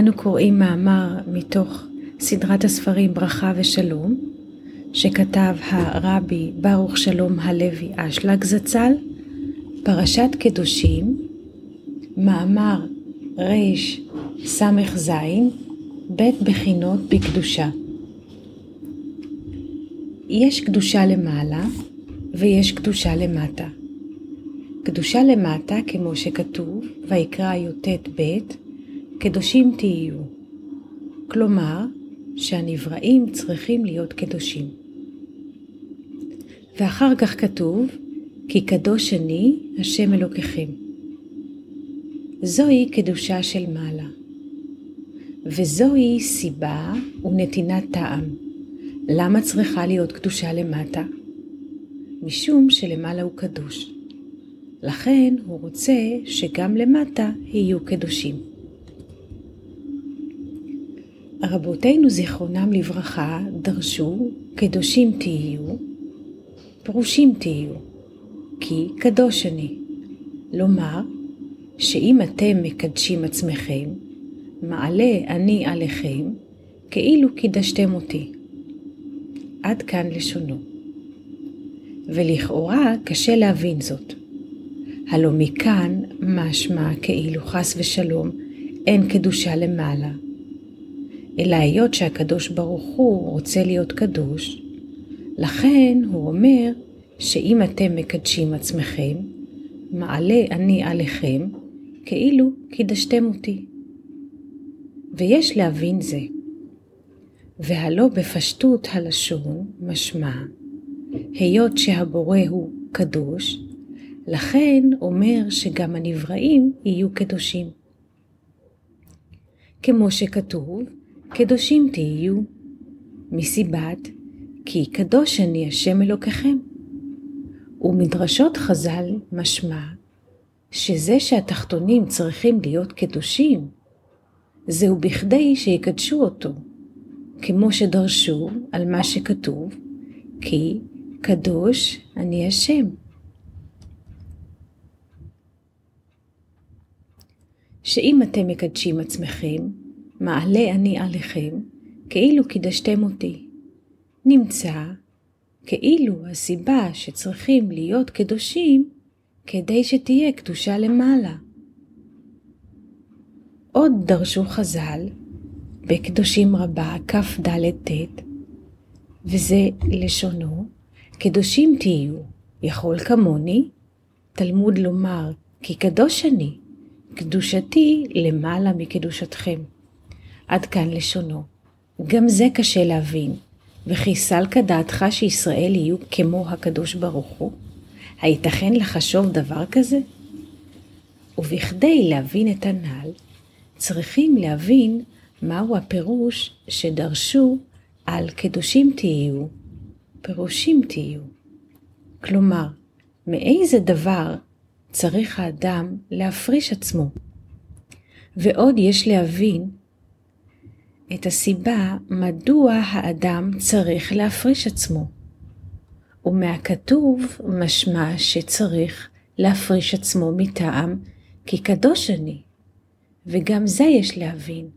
אנו קוראים מאמר מתוך סדרת הספרים ברכה ושלום, שכתב הרבי ברוך שלום הלוי אשלג זצ"ל, פרשת קדושים, מאמר רס"ז, בית בחינות בקדושה. יש קדושה למעלה ויש קדושה למטה. קדושה למטה, כמו שכתוב, ויקרא י"ט ב', קדושים תהיו. כלומר, שהנבראים צריכים להיות קדושים. ואחר כך כתוב, כי קדוש אני, השם אלוקיכם. זוהי קדושה של מעלה. וזוהי סיבה ונתינת טעם. למה צריכה להיות קדושה למטה? משום שלמעלה הוא קדוש. לכן הוא רוצה שגם למטה יהיו קדושים. רבותינו זיכרונם לברכה דרשו קדושים תהיו, פרושים תהיו, כי קדוש אני. לומר, שאם אתם מקדשים עצמכם, מעלה אני עליכם, כאילו קידשתם אותי. עד כאן לשונו. ולכאורה קשה להבין זאת. הלא מכאן משמע כאילו חס ושלום אין קדושה למעלה. אלא היות שהקדוש ברוך הוא רוצה להיות קדוש, לכן הוא אומר שאם אתם מקדשים עצמכם, מעלה אני עליכם, כאילו קידשתם אותי. ויש להבין זה. והלא בפשטות הלשון משמע, היות שהבורא הוא קדוש, לכן אומר שגם הנבראים יהיו קדושים. כמו שכתוב, קדושים תהיו, מסיבת כי קדוש אני השם אלוקיכם. ומדרשות חז"ל משמע שזה שהתחתונים צריכים להיות קדושים, זהו בכדי שיקדשו אותו, כמו שדרשו על מה שכתוב, כי קדוש אני השם. שאם אתם מקדשים עצמכם, מעלה אני עליכם, כאילו קידשתם אותי. נמצא כאילו הסיבה שצריכים להיות קדושים, כדי שתהיה קדושה למעלה. עוד דרשו חז"ל, בקדושים רבה כ"ד-ט, וזה לשונו, קדושים תהיו, יכול כמוני, תלמוד לומר, כי קדוש אני, קדושתי למעלה מקדושתכם. עד כאן לשונו. גם זה קשה להבין, וכי סלקא דעתך שישראל יהיו כמו הקדוש ברוך הוא? הייתכן לחשוב דבר כזה? ובכדי להבין את הנ"ל, צריכים להבין מהו הפירוש שדרשו על קדושים תהיו, פירושים תהיו. כלומר, מאיזה דבר צריך האדם להפריש עצמו. ועוד יש להבין את הסיבה מדוע האדם צריך להפריש עצמו. ומהכתוב משמע שצריך להפריש עצמו מטעם כי קדוש אני. וגם זה יש להבין.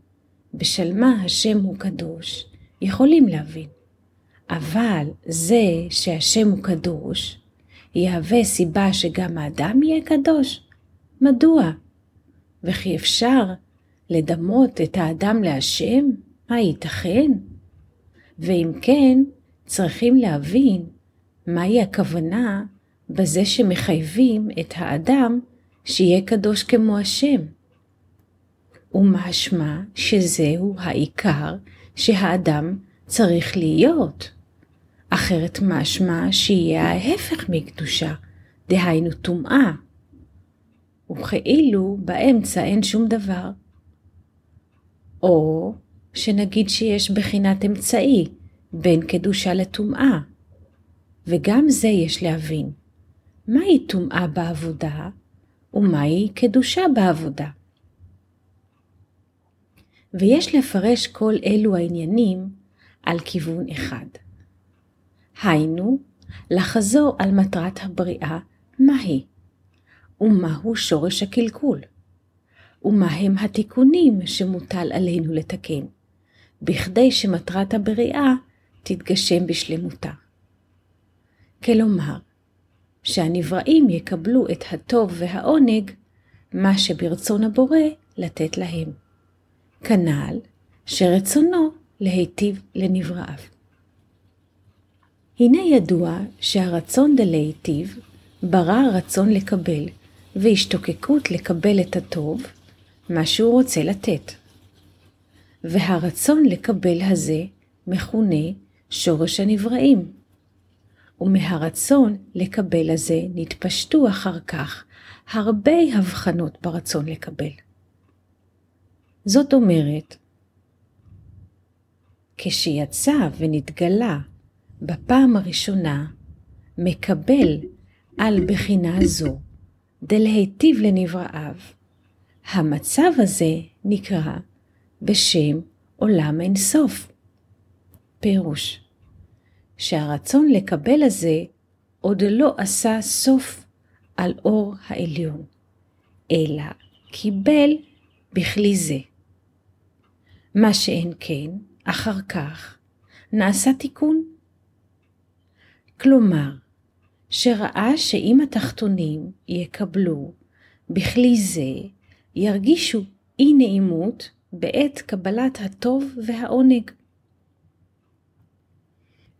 בשל מה השם הוא קדוש, יכולים להבין. אבל זה שהשם הוא קדוש, יהווה סיבה שגם האדם יהיה קדוש? מדוע? וכי אפשר לדמות את האדם להשם? מה ייתכן? ואם כן, צריכים להבין מהי הכוונה בזה שמחייבים את האדם שיהיה קדוש כמו השם. ומשמע שזהו העיקר שהאדם צריך להיות. אחרת משמע שיהיה ההפך מקדושה, דהיינו טומאה. וכאילו באמצע אין שום דבר. או שנגיד שיש בחינת אמצעי בין קדושה לטומאה. וגם זה יש להבין. מהי טומאה בעבודה ומהי קדושה בעבודה? ויש לפרש כל אלו העניינים על כיוון אחד. היינו, לחזור על מטרת הבריאה מהי, ומהו שורש הקלקול, ומהם התיקונים שמוטל עלינו לתקן, בכדי שמטרת הבריאה תתגשם בשלמותה. כלומר, שהנבראים יקבלו את הטוב והעונג, מה שברצון הבורא לתת להם. כנ"ל שרצונו להיטיב לנבראיו. הנה ידוע שהרצון דלהיטיב ברא רצון לקבל, והשתוקקות לקבל את הטוב, מה שהוא רוצה לתת. והרצון לקבל הזה מכונה שורש הנבראים. ומהרצון לקבל הזה נתפשטו אחר כך הרבה הבחנות ברצון לקבל. זאת אומרת, כשיצא ונתגלה בפעם הראשונה, מקבל על בחינה זו, דלהיטיב לנבראיו, המצב הזה נקרא בשם עולם אין סוף. פירוש, שהרצון לקבל הזה עוד לא עשה סוף על אור העליון, אלא קיבל בכלי זה. מה שאין כן, אחר כך, נעשה תיקון. כלומר, שראה שאם התחתונים יקבלו בכלי זה, ירגישו אי נעימות בעת קבלת הטוב והעונג.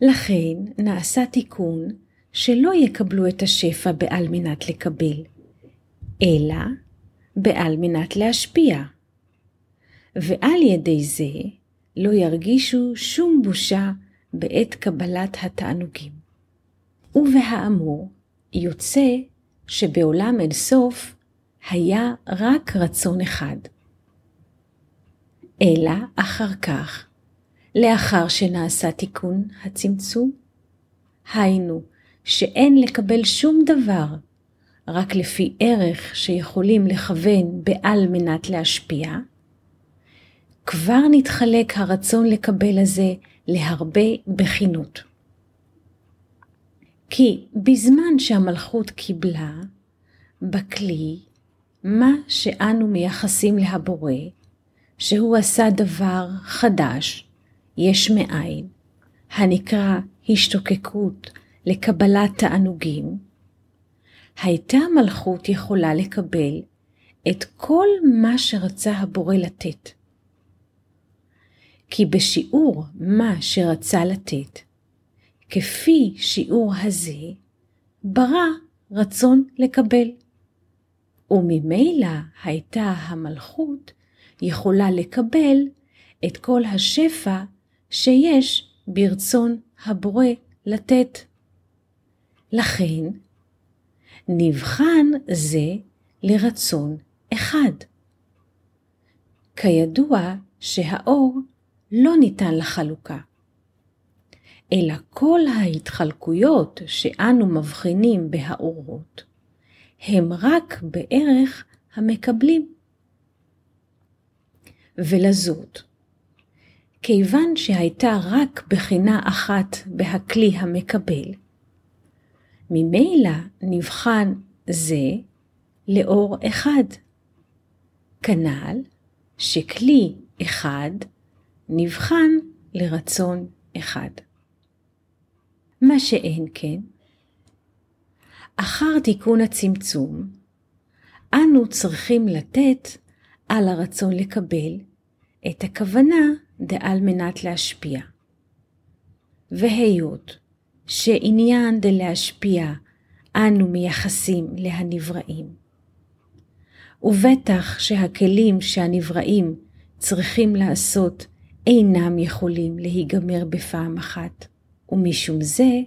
לכן נעשה תיקון שלא יקבלו את השפע בעל מנת לקבל, אלא בעל מנת להשפיע. ועל ידי זה לא ירגישו שום בושה בעת קבלת התענוגים. ובהאמור, יוצא שבעולם אין סוף היה רק רצון אחד. אלא אחר כך, לאחר שנעשה תיקון הצמצום, היינו שאין לקבל שום דבר רק לפי ערך שיכולים לכוון בעל מנת להשפיע, כבר נתחלק הרצון לקבל הזה להרבה בחינות. כי בזמן שהמלכות קיבלה, בכלי, מה שאנו מייחסים להבורא, שהוא עשה דבר חדש, יש מאין, הנקרא השתוקקות לקבלת תענוגים, הייתה המלכות יכולה לקבל את כל מה שרצה הבורא לתת. כי בשיעור מה שרצה לתת, כפי שיעור הזה, ברא רצון לקבל. וממילא הייתה המלכות יכולה לקבל את כל השפע שיש ברצון הבורא לתת. לכן, נבחן זה לרצון אחד. כידוע שהאור לא ניתן לחלוקה, אלא כל ההתחלקויות שאנו מבחינים בהאורות, הם רק בערך המקבלים. ולזאת, כיוון שהייתה רק בחינה אחת בהכלי המקבל, ממילא נבחן זה לאור אחד. כנ"ל שכלי אחד נבחן לרצון אחד. מה שאין כן, אחר תיקון הצמצום, אנו צריכים לתת על הרצון לקבל את הכוונה דעל מנת להשפיע. והיות שעניין דלהשפיע אנו מייחסים להנבראים, ובטח שהכלים שהנבראים צריכים לעשות אינם יכולים להיגמר בפעם אחת, ומשום זה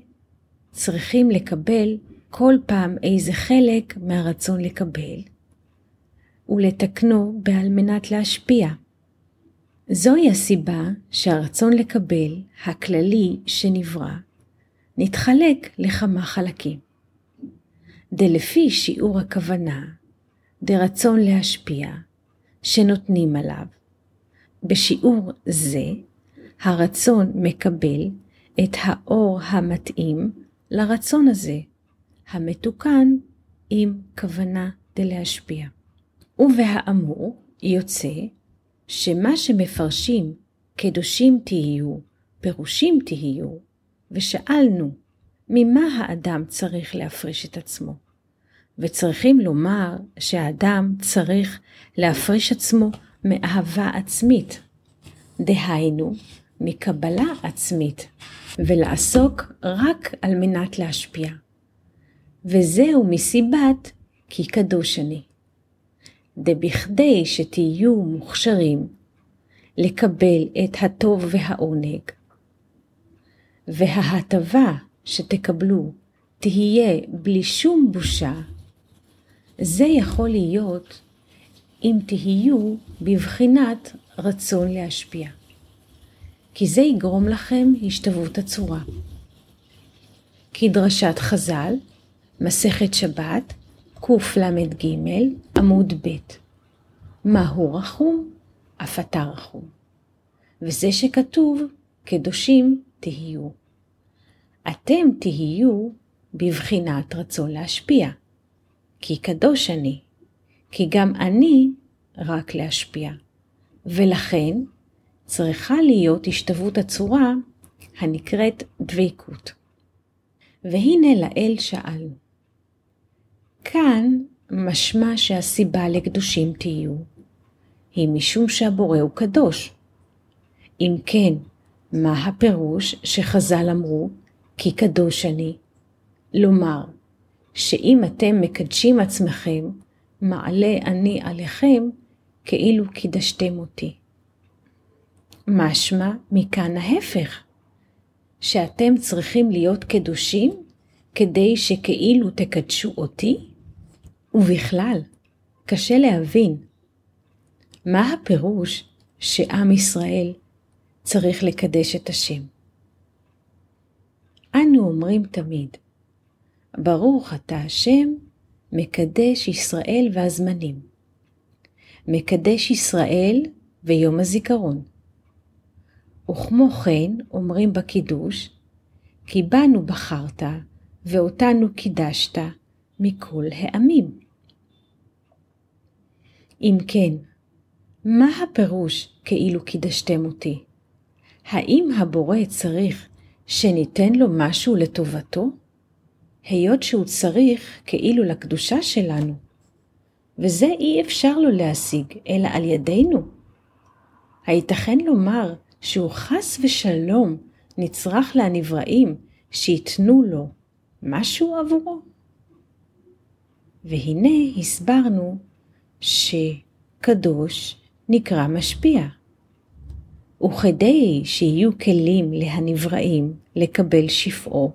צריכים לקבל כל פעם איזה חלק מהרצון לקבל, ולתקנו בעל מנת להשפיע. זוהי הסיבה שהרצון לקבל, הכללי שנברא, נתחלק לכמה חלקים. דלפי שיעור הכוונה, דרצון להשפיע, שנותנים עליו. בשיעור זה, הרצון מקבל את האור המתאים לרצון הזה, המתוקן עם כוונה דלהשפיע. ובהאמור, יוצא שמה שמפרשים קדושים תהיו, פירושים תהיו, ושאלנו ממה האדם צריך להפריש את עצמו. וצריכים לומר שהאדם צריך להפריש עצמו מאהבה עצמית, דהיינו, מקבלה עצמית, ולעסוק רק על מנת להשפיע. וזהו מסיבת כי קדוש אני. דבכדי שתהיו מוכשרים לקבל את הטוב והעונג, וההטבה שתקבלו תהיה בלי שום בושה, זה יכול להיות אם תהיו בבחינת רצון להשפיע, כי זה יגרום לכם השתוות הצורה. כדרשת חז"ל, מסכת שבת, קל"ג, עמוד ב' מהו רחום? אף אתה רחום. וזה שכתוב, קדושים תהיו. אתם תהיו בבחינת רצון להשפיע. כי קדוש אני, כי גם אני רק להשפיע. ולכן צריכה להיות השתוות הצורה הנקראת דבקות. והנה לאל שאלנו. כאן משמע שהסיבה לקדושים תהיו, היא משום שהבורא הוא קדוש. אם כן, מה הפירוש שחז"ל אמרו, כי קדוש אני? לומר, שאם אתם מקדשים עצמכם, מעלה אני עליכם כאילו קידשתם אותי. משמע מכאן ההפך, שאתם צריכים להיות קדושים כדי שכאילו תקדשו אותי? ובכלל, קשה להבין. מה הפירוש שעם ישראל צריך לקדש את השם? אנו אומרים תמיד, ברוך אתה השם, מקדש ישראל והזמנים. מקדש ישראל ויום הזיכרון. וכמו כן אומרים בקידוש, כי בנו בחרת ואותנו קידשת מכל העמים. אם כן, מה הפירוש כאילו קידשתם אותי? האם הבורא צריך שניתן לו משהו לטובתו? היות שהוא צריך כאילו לקדושה שלנו, וזה אי אפשר לו להשיג, אלא על ידינו. הייתכן לומר שהוא חס ושלום נצרך לנבראים שייתנו לו משהו עבורו? והנה הסברנו שקדוש נקרא משפיע. וכדי שיהיו כלים להנבראים לקבל שפעו,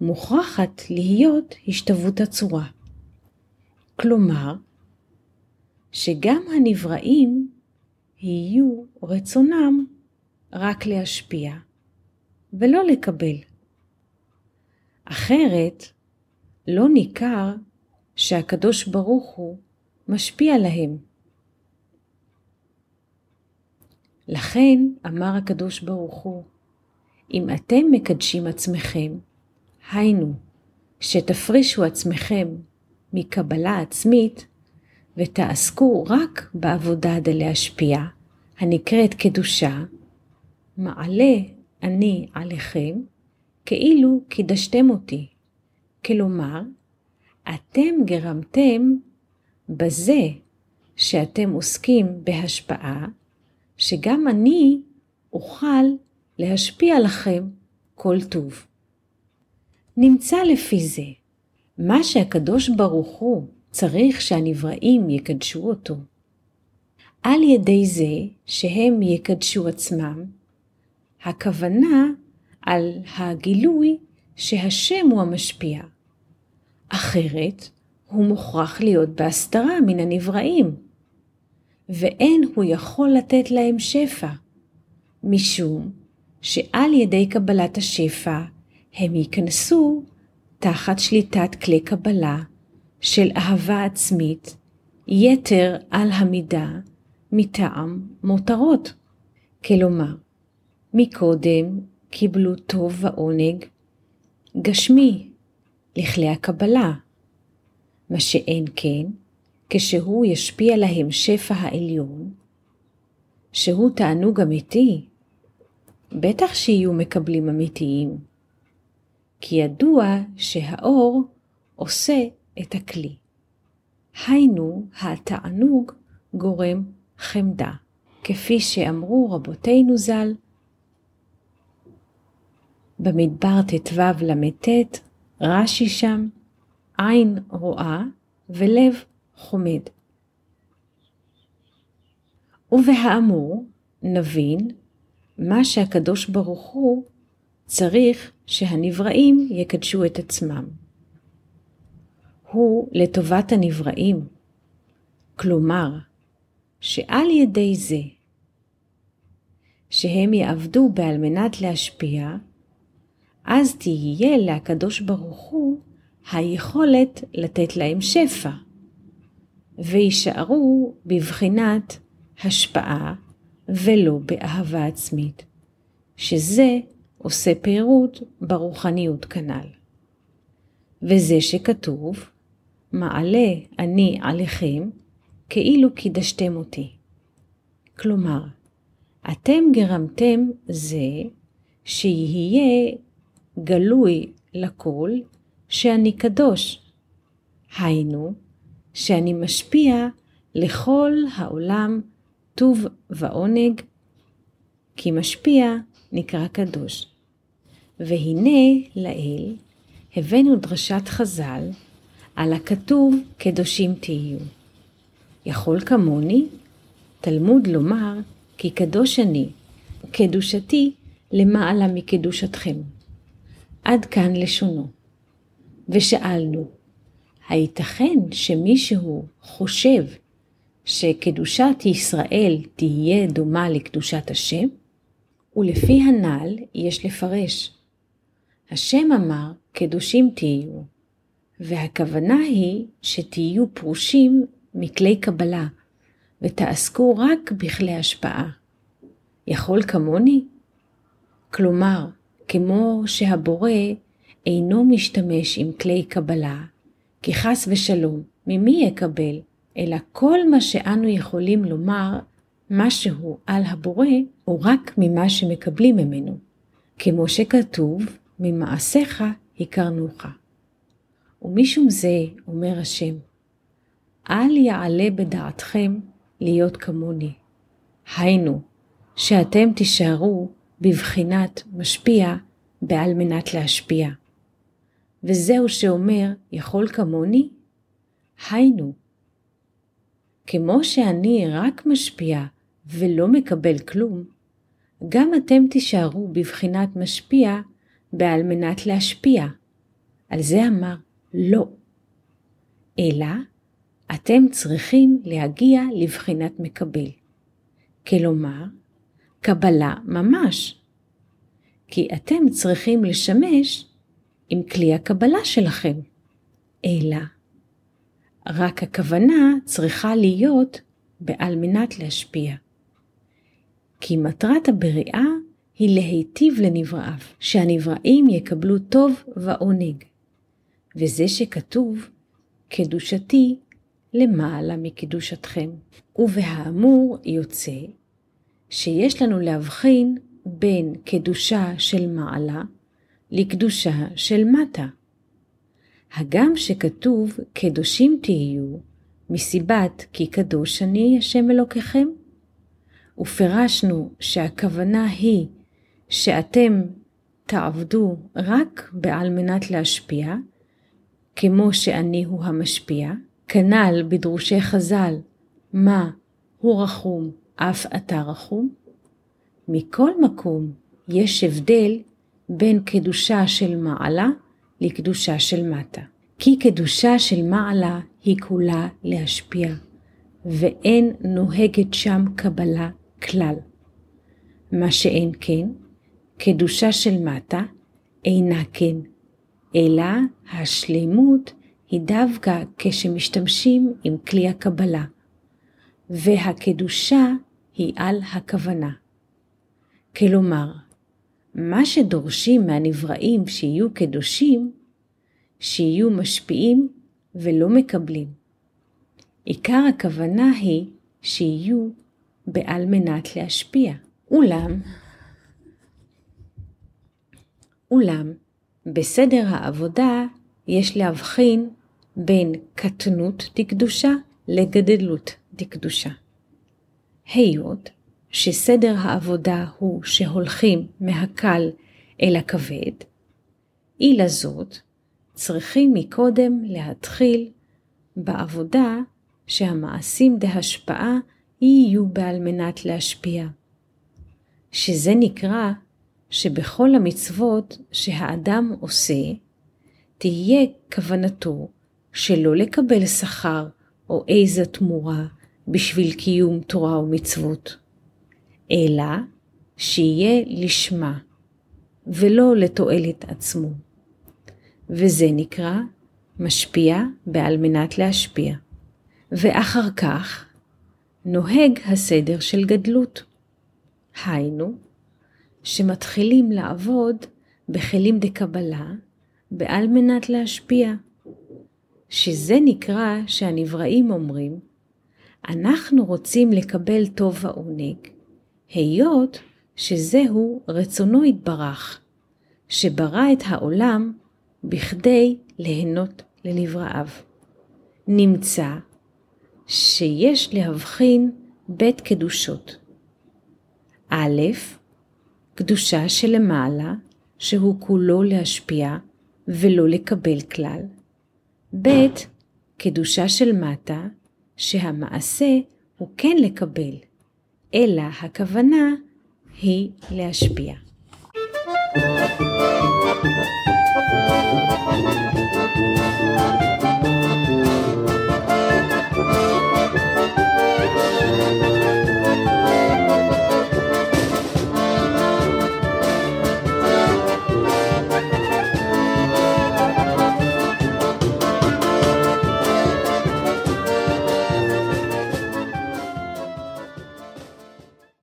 מוכרחת להיות השתוות הצורה. כלומר, שגם הנבראים יהיו רצונם רק להשפיע, ולא לקבל. אחרת, לא ניכר שהקדוש ברוך הוא משפיע להם. לכן אמר הקדוש ברוך הוא, אם אתם מקדשים עצמכם, היינו, שתפרישו עצמכם מקבלה עצמית, ותעסקו רק בעבודה דלהשפיע, הנקראת קדושה, מעלה אני עליכם, כאילו קידשתם אותי. כלומר, אתם גרמתם בזה שאתם עוסקים בהשפעה, שגם אני אוכל להשפיע לכם כל טוב. נמצא לפי זה, מה שהקדוש ברוך הוא צריך שהנבראים יקדשו אותו. על ידי זה שהם יקדשו עצמם, הכוונה על הגילוי שהשם הוא המשפיע. אחרת, הוא מוכרח להיות בהסתרה מן הנבראים, ואין הוא יכול לתת להם שפע, משום שעל ידי קבלת השפע הם ייכנסו תחת שליטת כלי קבלה של אהבה עצמית, יתר על המידה מטעם מותרות. כלומר, מקודם קיבלו טוב ועונג גשמי לכלי הקבלה, מה שאין כן כשהוא ישפיע להם שפע העליון, שהוא תענוג אמיתי, בטח שיהיו מקבלים אמיתיים, כי ידוע שהאור עושה את הכלי. היינו, התענוג גורם חמדה, כפי שאמרו רבותינו ז"ל, במדבר ט"ו ל"ט, רש"י שם, עין רואה ולב חומד. ובהאמור נבין מה שהקדוש ברוך הוא צריך שהנבראים יקדשו את עצמם. הוא לטובת הנבראים, כלומר, שעל ידי זה שהם יעבדו בעל מנת להשפיע, אז תהיה לקדוש ברוך הוא היכולת לתת להם שפע, ויישארו בבחינת השפעה ולא באהבה עצמית, שזה עושה פירוט ברוחניות כנ"ל. וזה שכתוב, מעלה אני עליכם, כאילו קידשתם אותי. כלומר, אתם גרמתם זה שיהיה גלוי לכל שאני קדוש. היינו, שאני משפיע לכל העולם טוב ועונג, כי משפיע נקרא קדוש. והנה לאל הבאנו דרשת חז"ל על הכתוב קדושים תהיו. יכול כמוני? תלמוד לומר כי קדוש אני, קדושתי למעלה מקדושתכם. עד כאן לשונו. ושאלנו, הייתכן שמישהו חושב שקדושת ישראל תהיה דומה לקדושת השם? ולפי הנ"ל יש לפרש. השם אמר, קדושים תהיו, והכוונה היא שתהיו פרושים מכלי קבלה, ותעסקו רק בכלי השפעה. יכול כמוני? כלומר, כמו שהבורא אינו משתמש עם כלי קבלה, כי חס ושלום, ממי יקבל? אלא כל מה שאנו יכולים לומר משהו על הבורא, הוא רק ממה שמקבלים ממנו. כמו שכתוב, ממעשיך הכרנוך. ומשום זה, אומר השם, אל יעלה בדעתכם להיות כמוני. היינו, שאתם תישארו בבחינת משפיע בעל מנת להשפיע. וזהו שאומר, יכול כמוני? היינו, כמו שאני רק משפיע ולא מקבל כלום, גם אתם תישארו בבחינת משפיע בעל מנת להשפיע. על זה אמר לא. אלא אתם צריכים להגיע לבחינת מקבל. כלומר, קבלה ממש. כי אתם צריכים לשמש עם כלי הקבלה שלכם. אלא, רק הכוונה צריכה להיות בעל מנת להשפיע. כי מטרת הבריאה היא להיטיב לנבראיו, שהנבראים יקבלו טוב ועונג. וזה שכתוב, קדושתי למעלה מקדושתכם. ובהאמור יוצא שיש לנו להבחין בין קדושה של מעלה לקדושה של מטה. הגם שכתוב קדושים תהיו, מסיבת כי קדוש אני השם אלוקיכם, ופירשנו שהכוונה היא שאתם תעבדו רק בעל מנת להשפיע, כמו שאני הוא המשפיע, כנ"ל בדרושי חז"ל, מה הוא רחום, אף אתה רחום. מכל מקום יש הבדל בין קדושה של מעלה לקדושה של מטה. כי קדושה של מעלה היא כולה להשפיע, ואין נוהגת שם קבלה כלל. מה שאין כן, קדושה של מטה אינה כן, אלא השלמות היא דווקא כשמשתמשים עם כלי הקבלה, והקדושה היא על הכוונה. כלומר, מה שדורשים מהנבראים שיהיו קדושים, שיהיו משפיעים ולא מקבלים. עיקר הכוונה היא שיהיו בעל מנת להשפיע. אולם, אולם, בסדר העבודה יש להבחין בין קטנות דקדושה לגדלות דקדושה. היות שסדר העבודה הוא שהולכים מהקל אל הכבד, אי לזאת צריכים מקודם להתחיל בעבודה שהמעשים דהשפעה יהיו בעל מנת להשפיע. שזה נקרא שבכל המצוות שהאדם עושה, תהיה כוונתו שלא לקבל שכר או איזו תמורה בשביל קיום תורה ומצוות, אלא שיהיה לשמה ולא לתועלת עצמו. וזה נקרא משפיע בעל מנת להשפיע. ואחר כך נוהג הסדר של גדלות. היינו, שמתחילים לעבוד בכלים דקבלה בעל מנת להשפיע. שזה נקרא שהנבראים אומרים, אנחנו רוצים לקבל טוב ועונג, היות שזהו רצונו יתברך, שברא את העולם בכדי ליהנות לנבראיו. נמצא שיש להבחין בית קדושות. א', קדושה שלמעלה, שהוא כולו להשפיע ולא לקבל כלל. ב', קדושה של מטה, שהמעשה הוא כן לקבל, אלא הכוונה היא להשפיע.